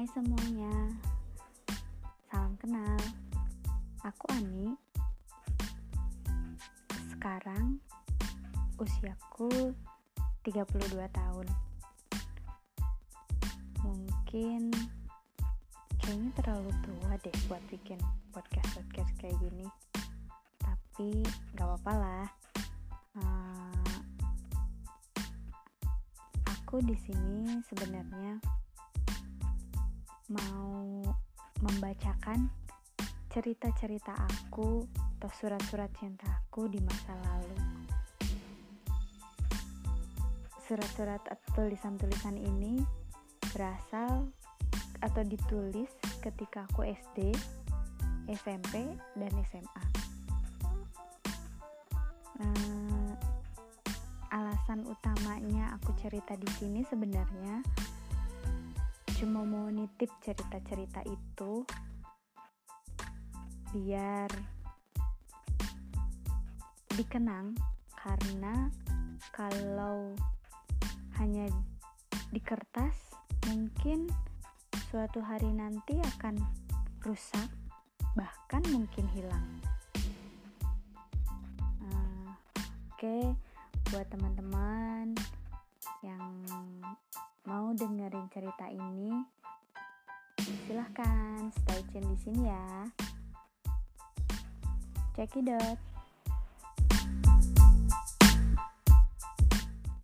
Hai semuanya, salam kenal. Aku Ani. Sekarang usiaku 32 tahun. Mungkin kayaknya terlalu tua deh buat bikin podcast-podcast kayak gini. Tapi gak apa-apa lah. Uh, aku di sini sebenarnya mau membacakan cerita-cerita aku atau surat-surat cinta aku di masa lalu. Surat-surat atau tulisan-tulisan ini berasal atau ditulis ketika aku SD, SMP, dan SMA. Uh, alasan utamanya aku cerita di sini sebenarnya cuma mau nitip cerita-cerita itu biar dikenang karena kalau hanya di kertas mungkin suatu hari nanti akan rusak bahkan mungkin hilang. Uh, oke okay, buat teman-teman yang cerita ini, silahkan stay tune di sini ya. Out.